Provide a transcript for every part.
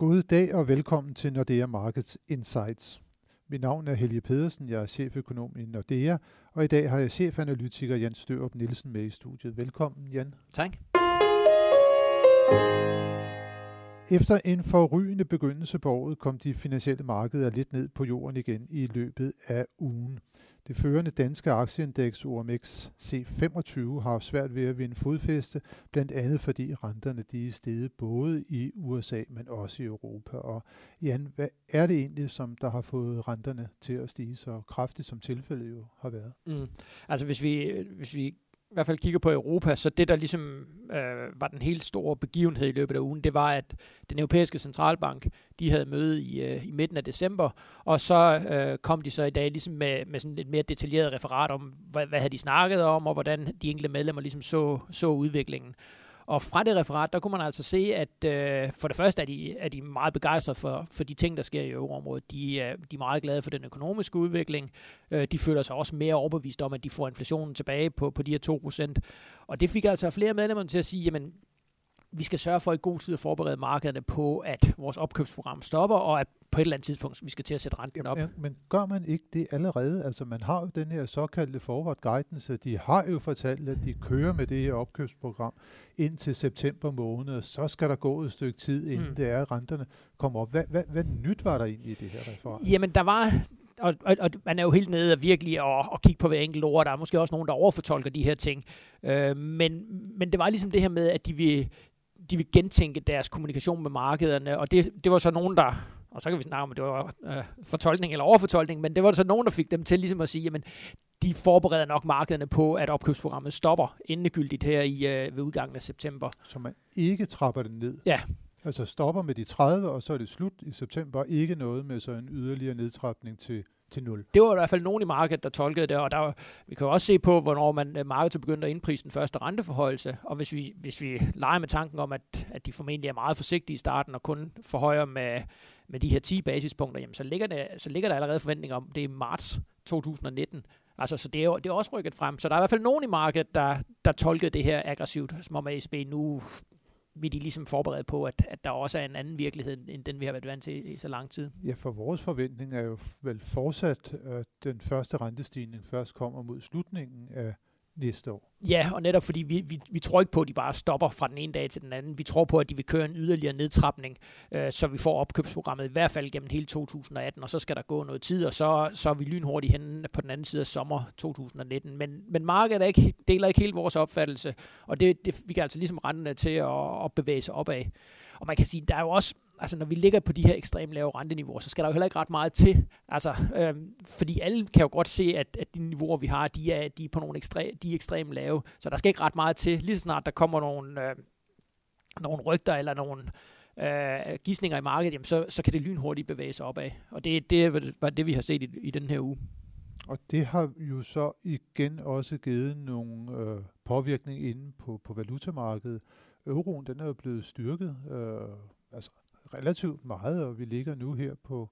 God dag og velkommen til Nordea Markets Insights. Mit navn er Helge Pedersen, jeg er cheføkonom i Nordea, og i dag har jeg chefanalytiker Jan Størup Nielsen med i studiet. Velkommen, Jan. Tak. Efter en forrygende begyndelse på året kom de finansielle markeder lidt ned på jorden igen i løbet af ugen. Det førende danske aktieindeks OMX C25 har svært ved at vinde fodfæste, blandt andet fordi renterne de er steget både i USA, men også i Europa. Og Jan, hvad er det egentlig, som der har fået renterne til at stige så kraftigt, som tilfældet jo har været? Mm. Altså hvis vi, hvis vi i hvert fald kigger på Europa, så det, der ligesom øh, var den helt store begivenhed i løbet af ugen, det var, at den europæiske centralbank, de havde møde i, øh, i midten af december, og så øh, kom de så i dag ligesom med, med sådan et mere detaljeret referat om, hvad, hvad havde de snakket om, og hvordan de enkelte medlemmer ligesom så, så udviklingen. Og fra det referat, der kunne man altså se, at øh, for det første er de, er de meget begejstrede for, for de ting, der sker i euroområdet. De, øh, de er meget glade for den økonomiske udvikling. Øh, de føler sig også mere overbevist om, at de får inflationen tilbage på, på de her 2%. Og det fik altså flere medlemmer til at sige, jamen vi skal sørge for i god tid at forberede markederne på, at vores opkøbsprogram stopper, og at på et eller andet tidspunkt, vi skal til at sætte renten op. Ja, men gør man ikke det allerede? Altså man har jo den her såkaldte forward guidance, de har jo fortalt, at de kører med det her opkøbsprogram indtil september måned, så skal der gå et stykke tid, inden mm. det er, at renterne kommer op. Hvad, hvad, hvad nyt var der egentlig i det her referat? Jamen der var, og, og, og man er jo helt nede og virkelig og, og kigge på hver enkelt ord. Der er måske også nogen, der overfortolker de her ting. Øh, men, men det var ligesom det her med, at de vil, de vil gentænke deres kommunikation med markederne, og det, det var så nogen, der, og så kan vi snakke om, at det var øh, fortolkning eller overfortolkning, men det var så nogen, der fik dem til ligesom at sige, jamen, de forbereder nok markederne på, at opkøbsprogrammet stopper endegyldigt her i, øh, ved udgangen af september. Så man ikke trapper det ned? Ja. Altså stopper med de 30, og så er det slut i september, ikke noget med så en yderligere nedtrapning til til 0. Det var i hvert fald nogen i markedet, der tolkede det, og der, vi kan jo også se på, hvornår man øh, markedet begyndte at indprise den første renteforhøjelse, og hvis vi, hvis vi leger med tanken om, at, at de formentlig er meget forsigtige i starten og kun forhøjer med, med de her 10 basispunkter, jamen så ligger, det, så ligger der allerede forventninger om, det er marts 2019. Altså, så det er, jo, det er også rykket frem. Så der er i hvert fald nogen i markedet, der, der tolkede det her aggressivt, som om ECB nu vil de ligesom forberedt på, at, at der også er en anden virkelighed, end den vi har været vant til i så lang tid. Ja, for vores forventning er jo vel fortsat, at den første rentestigning først kommer mod slutningen af næste år. Ja, og netop fordi vi, vi, vi tror ikke på, at de bare stopper fra den ene dag til den anden. Vi tror på, at de vil køre en yderligere nedtrapning, øh, så vi får opkøbsprogrammet i hvert fald gennem hele 2018, og så skal der gå noget tid, og så, så er vi lynhurtigt henne på den anden side af sommer 2019. Men, men markedet er ikke, deler ikke helt vores opfattelse, og det, det, vi kan altså ligesom rente til at, at bevæge sig opad. Og man kan sige, der er jo også altså når vi ligger på de her ekstremt lave renteniveauer, så skal der jo heller ikke ret meget til. Altså, øhm, fordi alle kan jo godt se, at, at de niveauer, vi har, de er, de er på nogle ekstre, de er ekstremt lave. Så der skal ikke ret meget til. Lige så snart der kommer nogle, øh, nogle rygter eller nogle øh, gissninger i markedet, jamen så, så kan det lynhurtigt bevæge sig opad. Og det, det var det, vi har set i, i den her uge. Og det har jo så igen også givet nogle øh, påvirkning inde på, på valutamarkedet. Euroen, den er jo blevet styrket. Øh, altså relativt meget, og vi ligger nu her på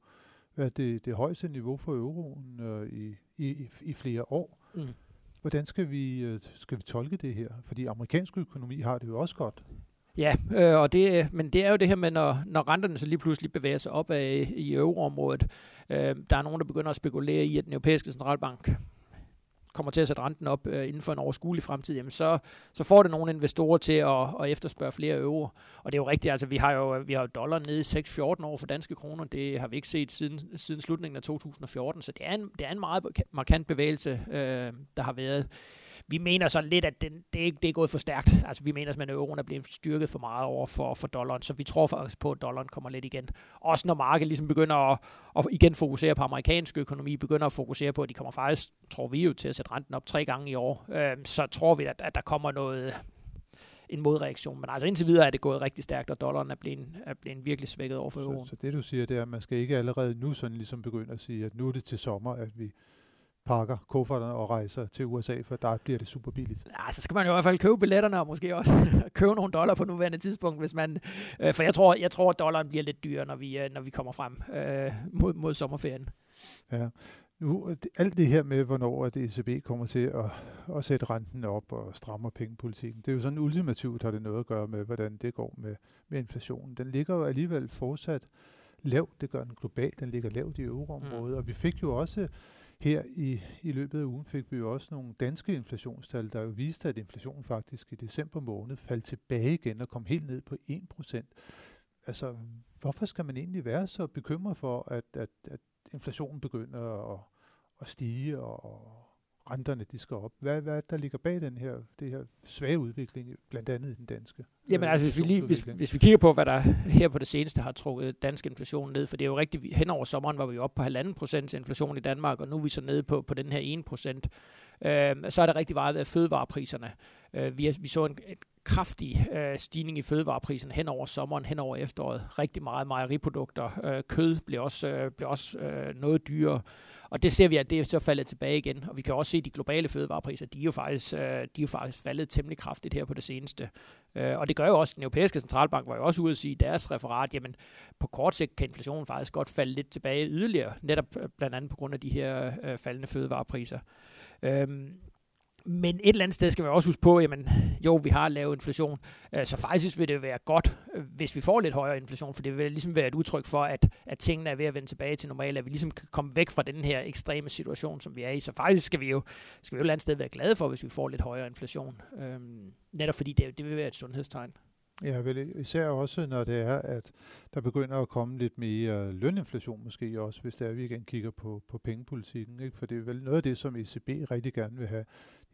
hvad det, det højeste niveau for euroen øh, i, i, i flere år. Mm. Hvordan skal vi, øh, skal vi tolke det her? Fordi amerikansk økonomi har det jo også godt. Ja, øh, og det, men det er jo det her med, når, når renterne så lige pludselig bevæger sig op af, i euroområdet. Øh, der er nogen, der begynder at spekulere i, at den europæiske centralbank kommer til at sætte renten op øh, inden for en overskuelig fremtid, jamen så, så får det nogle investorer til at, at efterspørge flere euro. Og det er jo rigtigt, altså vi har jo, vi har jo dollar nede i 6-14 år for danske kroner. Det har vi ikke set siden, siden slutningen af 2014, så det er en, det er en meget markant bevægelse, øh, der har været vi mener så lidt, at den, det, er, det er gået for stærkt. Altså, vi mener at euroen er blevet styrket for meget over for, for dollaren, så vi tror faktisk på, at dollaren kommer lidt igen. Også når markedet ligesom begynder at, at igen fokusere på amerikansk økonomi, begynder at fokusere på, at de kommer faktisk, tror vi jo, til at sætte renten op tre gange i år, øh, så tror vi, at, at der kommer noget, en modreaktion. Men altså indtil videre er det gået rigtig stærkt, og dollaren er blevet, er blevet virkelig svækket over for euroen. Så, så det du siger, det er, at man skal ikke allerede nu sådan ligesom begynde at sige, at nu er det til sommer, at vi pakker kufferterne og rejser til USA, for der bliver det super billigt. Ja, så skal man jo i hvert fald købe billetterne, og måske også købe nogle dollar på nuværende tidspunkt, hvis man, øh, for jeg tror, jeg tror, at dollaren bliver lidt dyrere, når vi, øh, når vi kommer frem øh, mod, mod sommerferien. Ja. nu, alt det her med, hvornår at ECB kommer til at, at sætte renten op og strammer pengepolitikken, det er jo sådan ultimativt har det noget at gøre med, hvordan det går med, med inflationen. Den ligger jo alligevel fortsat lavt, det gør den globalt, den ligger lavt i euroområdet, mm. og vi fik jo også her i, i løbet af ugen fik vi jo også nogle danske inflationstal, der jo viste, at inflationen faktisk i december måned faldt tilbage igen og kom helt ned på 1%. Altså, hvorfor skal man egentlig være så bekymret for, at, at, at inflationen begynder at, at stige, og renterne de skal op. Hvad, hvad der ligger bag den her, det her svage udvikling, blandt andet i den danske? Jamen øh, altså, hvis vi, lige, hvis, hvis vi kigger på, hvad der her på det seneste har trukket dansk inflation ned, for det er jo rigtigt, hen over sommeren var vi jo oppe på halvanden procent inflation i Danmark, og nu er vi så nede på, på den her 1 procent. Øh, så er det rigtig meget af fødevarepriserne. Øh, vi, har, vi så en, en kraftig øh, stigning i fødevarepriserne hen over sommeren, hen over efteråret. Rigtig meget mejeriprodukter. Øh, kød bliver også, øh, bliver også øh, noget dyrere. Og det ser vi, at det er så faldet tilbage igen. Og vi kan også se, at de globale fødevarepriser, de er jo faktisk, øh, de er jo faktisk faldet temmelig kraftigt her på det seneste. Øh, og det gør jo også, at den europæiske centralbank var jo også ude at sige i deres referat, jamen på kort sigt kan inflationen faktisk godt falde lidt tilbage yderligere, netop øh, blandt andet på grund af de her øh, faldende fødevarepriser. Øhm, men et eller andet sted skal vi også huske på, jamen jo, vi har lav inflation, øh, så faktisk vil det være godt, øh, hvis vi får lidt højere inflation, for det vil ligesom være et udtryk for, at, at tingene er ved at vende tilbage til normalt, at vi ligesom kan komme væk fra den her ekstreme situation, som vi er i. Så faktisk skal vi jo, skal vi jo et eller andet sted være glade for, hvis vi får lidt højere inflation. Øhm, netop fordi det, det vil være et sundhedstegn. Ja, vel især også, når det er, at der begynder at komme lidt mere løninflation måske også, hvis er, at vi igen kigger på, på pengepolitikken. Ikke? For det er vel noget af det, som ECB rigtig gerne vil have.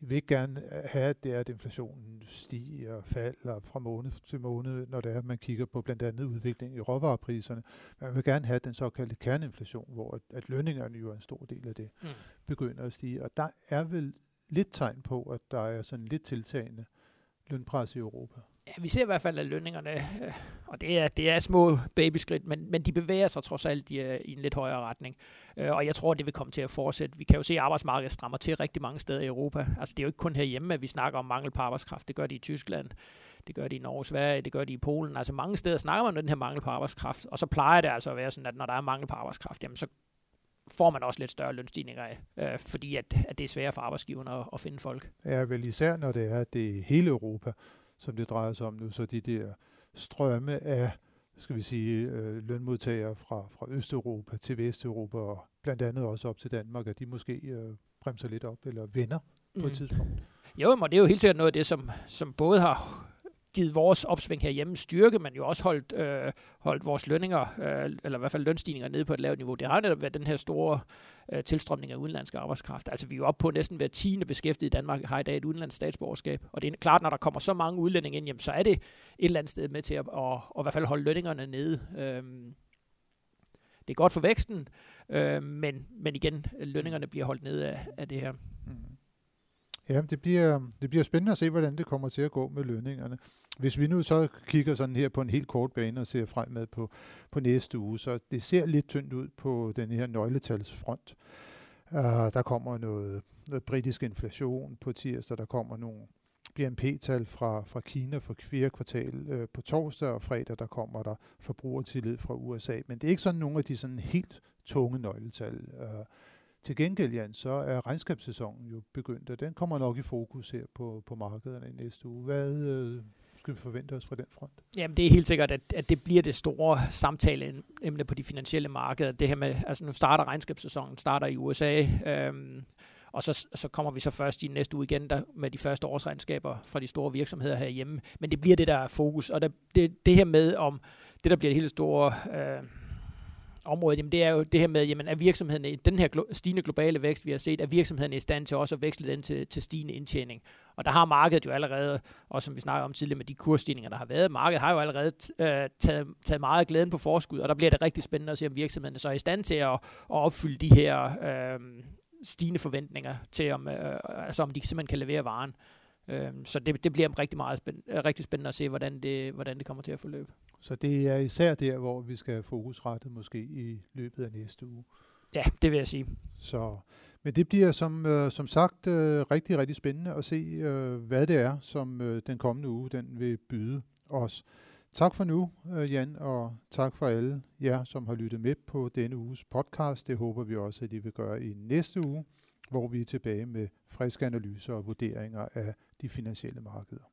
De vil ikke gerne have, at det er, at inflationen stiger og falder fra måned til måned, når det er, at man kigger på blandt andet udviklingen i råvarepriserne. Man vil gerne have den såkaldte kerneinflation, hvor at, at lønningerne jo er en stor del af det, mm. begynder at stige. Og der er vel lidt tegn på, at der er sådan lidt tiltagende lønpres i Europa. Ja, vi ser i hvert fald, at lønningerne, øh, og det er, det er små babyskridt, men, men de bevæger sig trods alt i, øh, i en lidt højere retning. Øh, og jeg tror, det vil komme til at fortsætte. Vi kan jo se, at arbejdsmarkedet strammer til rigtig mange steder i Europa. Altså det er jo ikke kun herhjemme, at vi snakker om mangel på arbejdskraft. Det gør de i Tyskland, det gør de i Norge, Sverige, det gør de i Polen. Altså mange steder snakker man om den her mangel på arbejdskraft. Og så plejer det altså at være sådan, at når der er mangel på arbejdskraft, jamen så får man også lidt større lønstigninger af, øh, fordi at, at det er sværere for arbejdsgiverne at, at finde folk. Ja, vel især når det er, det er hele Europa, som det drejer sig om nu, så de der strømme af skal vi sige, øh, lønmodtagere fra, fra Østeuropa til Vesteuropa, og blandt andet også op til Danmark, at de måske øh, bremser lidt op, eller vender mm. på et mm. tidspunkt. Jo, men det er jo helt sikkert noget af det, som, som både har givet vores opsving herhjemme styrke, men jo også holdt, øh, holdt vores lønninger, øh, eller i hvert fald lønstigninger nede på et lavt niveau. Det har netop været den her store øh, tilstrømning af udenlandske arbejdskraft. Altså vi er jo oppe på næsten hver tiende beskæftiget i Danmark har i dag et udenlandsk statsborgerskab. Og det er klart, når der kommer så mange udlændinge ind, jamen, så er det et eller andet sted med til at, at, at, at i hvert fald holde lønningerne nede. Øhm, det er godt for væksten, øh, men, men igen, lønningerne bliver holdt nede af, af det her. Mm. Ja, det bliver, det bliver spændende at se, hvordan det kommer til at gå med lønningerne. Hvis vi nu så kigger sådan her på en helt kort bane og ser fremad på, på næste uge, så det ser lidt tyndt ud på den her nøgletalsfront. Uh, der kommer noget, noget britisk inflation på tirsdag, der kommer nogle BNP-tal fra, fra Kina for fjerde kvartal øh, på torsdag, og fredag der kommer der forbrugertillid fra USA. Men det er ikke sådan nogle af de sådan helt tunge nøgletal. Uh, til gengæld, Jan, så er regnskabssæsonen jo begyndt, og den kommer nok i fokus her på, på markederne i næste uge. Hvad øh, skal vi forvente os fra den front? Jamen, det er helt sikkert, at, at det bliver det store samtaleemne på de finansielle markeder. Det her med, altså nu starter regnskabssæsonen, starter i USA, øhm, og så, så kommer vi så først i næste uge igen der, med de første årsregnskaber fra de store virksomheder herhjemme. Men det bliver det, der er fokus. Og der, det, det her med, om det, der bliver det helt store... Øh, området, jamen det er jo det her med, jamen er virksomheden i den her glo- stigende globale vækst, vi har set, er virksomheden i stand til også at veksle den til, til stigende indtjening. Og der har markedet jo allerede, og som vi snakker om tidligere med de kursstigninger, der har været, markedet har jo allerede øh, taget, taget meget af glæden på forskud, og der bliver det rigtig spændende at se, om virksomheden så er i stand til at, at opfylde de her øh, stigende forventninger til, om, øh, altså om de simpelthen kan levere varen. Øh, Øhm, så det, det bliver rigtig, meget spænd- øh, rigtig spændende at se, hvordan det, hvordan det kommer til at forløbe. Så det er især der, hvor vi skal have fokusrettet måske i løbet af næste uge. Ja, det vil jeg sige. Så, men det bliver som, øh, som sagt øh, rigtig, rigtig spændende at se, hvad det er, som den kommende uge den vil byde os. Tak for nu, Jan, og tak for alle jer, som har lyttet med på denne uges podcast. Det håber vi også, at I vil gøre i næste uge hvor vi er tilbage med friske analyser og vurderinger af de finansielle markeder.